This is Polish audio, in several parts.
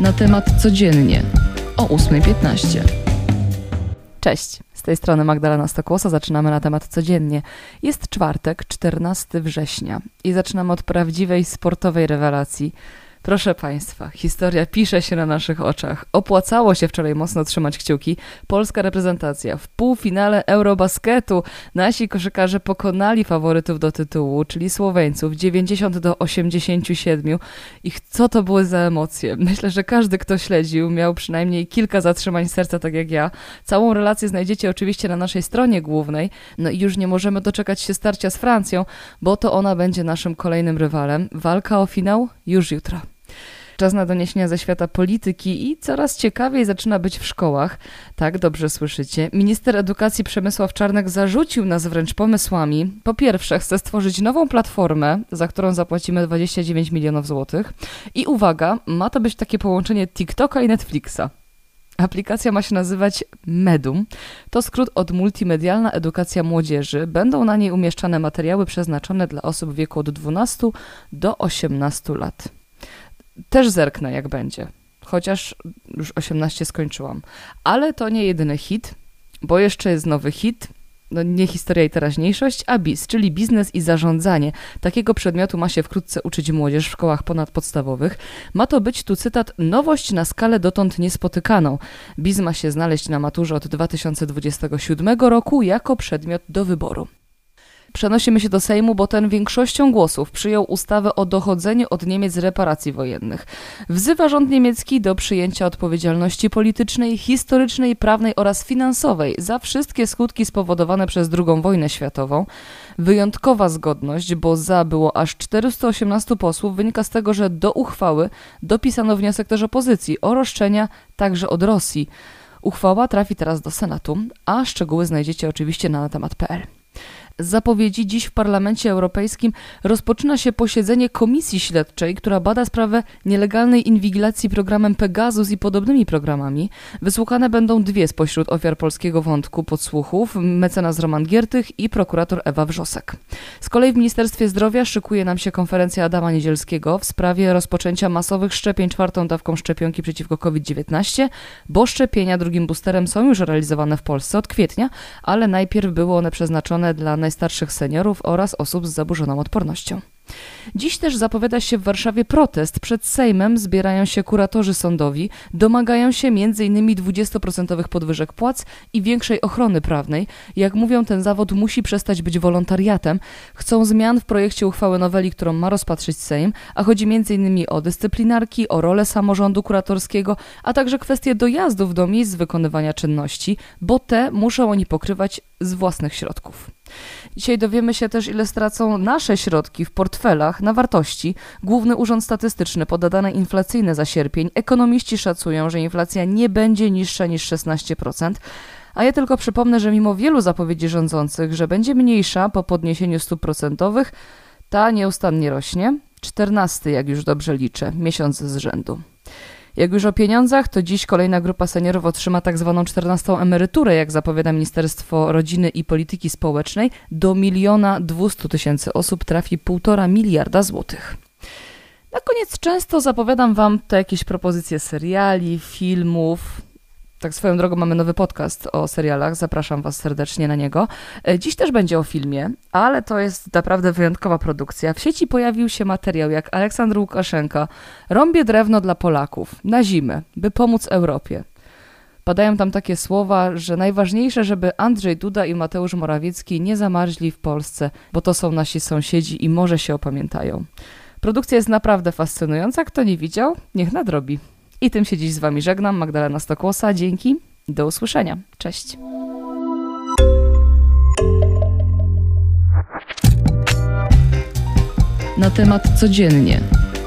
Na temat codziennie o 8.15. Cześć, z tej strony Magdalena Stokłosa. Zaczynamy na temat codziennie. Jest czwartek, 14 września i zaczynamy od prawdziwej sportowej rewelacji – Proszę Państwa, historia pisze się na naszych oczach. Opłacało się wczoraj mocno trzymać kciuki. Polska reprezentacja w półfinale Eurobasketu. Nasi koszykarze pokonali faworytów do tytułu, czyli Słoweńców, 90 do 87. I co to były za emocje? Myślę, że każdy, kto śledził, miał przynajmniej kilka zatrzymań serca, tak jak ja. Całą relację znajdziecie oczywiście na naszej stronie głównej. No i już nie możemy doczekać się starcia z Francją, bo to ona będzie naszym kolejnym rywalem. Walka o finał już jutro. Czas na doniesienia ze świata polityki i coraz ciekawiej zaczyna być w szkołach. Tak, dobrze słyszycie. Minister edukacji Przemysław Czarnek zarzucił nas wręcz pomysłami. Po pierwsze, chce stworzyć nową platformę, za którą zapłacimy 29 milionów złotych. I uwaga, ma to być takie połączenie TikToka i Netflixa. Aplikacja ma się nazywać Medum. To skrót od Multimedialna Edukacja Młodzieży. Będą na niej umieszczane materiały przeznaczone dla osób w wieku od 12 do 18 lat też zerknę, jak będzie. Chociaż już 18 skończyłam. Ale to nie jedyny hit, bo jeszcze jest nowy hit. No nie historia i teraźniejszość, a BIS, czyli biznes i zarządzanie. Takiego przedmiotu ma się wkrótce uczyć młodzież w szkołach ponadpodstawowych. Ma to być, tu cytat, nowość na skalę dotąd niespotykaną. BIS ma się znaleźć na maturze od 2027 roku jako przedmiot do wyboru. Przenosimy się do Sejmu, bo ten większością głosów przyjął ustawę o dochodzeniu od Niemiec reparacji wojennych. Wzywa rząd niemiecki do przyjęcia odpowiedzialności politycznej, historycznej, prawnej oraz finansowej za wszystkie skutki spowodowane przez II wojnę światową. Wyjątkowa zgodność, bo za było aż 418 posłów, wynika z tego, że do uchwały dopisano wniosek też opozycji o roszczenia także od Rosji. Uchwała trafi teraz do Senatu, a szczegóły znajdziecie oczywiście na temat.pl zapowiedzi dziś w Parlamencie Europejskim rozpoczyna się posiedzenie komisji śledczej, która bada sprawę nielegalnej inwigilacji programem Pegasus i podobnymi programami. Wysłuchane będą dwie spośród ofiar polskiego wątku podsłuchów, mecenas Roman Giertych i prokurator Ewa Wrzosek. Z kolei w Ministerstwie Zdrowia szykuje nam się konferencja Adama Niedzielskiego w sprawie rozpoczęcia masowych szczepień czwartą dawką szczepionki przeciwko COVID-19, bo szczepienia drugim boosterem są już realizowane w Polsce od kwietnia, ale najpierw były one przeznaczone dla najstarszych seniorów oraz osób z zaburzoną odpornością. Dziś też zapowiada się w Warszawie protest. Przed Sejmem zbierają się kuratorzy sądowi, domagają się m.in. 20% podwyżek płac i większej ochrony prawnej. Jak mówią, ten zawód musi przestać być wolontariatem. Chcą zmian w projekcie uchwały noweli, którą ma rozpatrzyć Sejm, a chodzi m.in. o dyscyplinarki, o rolę samorządu kuratorskiego, a także kwestie dojazdów do miejsc wykonywania czynności, bo te muszą oni pokrywać z własnych środków. Dzisiaj dowiemy się też, ile stracą nasze środki w portfelach na wartości. Główny Urząd Statystyczny poda dane inflacyjne za sierpień. Ekonomiści szacują, że inflacja nie będzie niższa niż 16%. A ja tylko przypomnę, że mimo wielu zapowiedzi rządzących, że będzie mniejsza po podniesieniu stóp procentowych, ta nieustannie rośnie. 14, jak już dobrze liczę, miesiąc z rzędu. Jak już o pieniądzach, to dziś kolejna grupa seniorów otrzyma tak zwaną 14 emeryturę, jak zapowiada Ministerstwo Rodziny i Polityki Społecznej. Do miliona 200 tysięcy osób trafi półtora miliarda złotych. Na koniec często zapowiadam Wam te jakieś propozycje seriali, filmów, tak swoją drogą mamy nowy podcast o serialach, zapraszam Was serdecznie na niego. E, dziś też będzie o filmie, ale to jest naprawdę wyjątkowa produkcja. W sieci pojawił się materiał, jak Aleksandr Łukaszenka rąbie drewno dla Polaków na zimę, by pomóc Europie. Padają tam takie słowa, że najważniejsze, żeby Andrzej Duda i Mateusz Morawiecki nie zamarzli w Polsce, bo to są nasi sąsiedzi i może się opamiętają. Produkcja jest naprawdę fascynująca. Kto nie widział, niech nadrobi. I tym się dziś z Wami żegnam. Magdalena Stokłosa. Dzięki. Do usłyszenia. Cześć. Na temat codziennie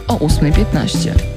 o 8.15.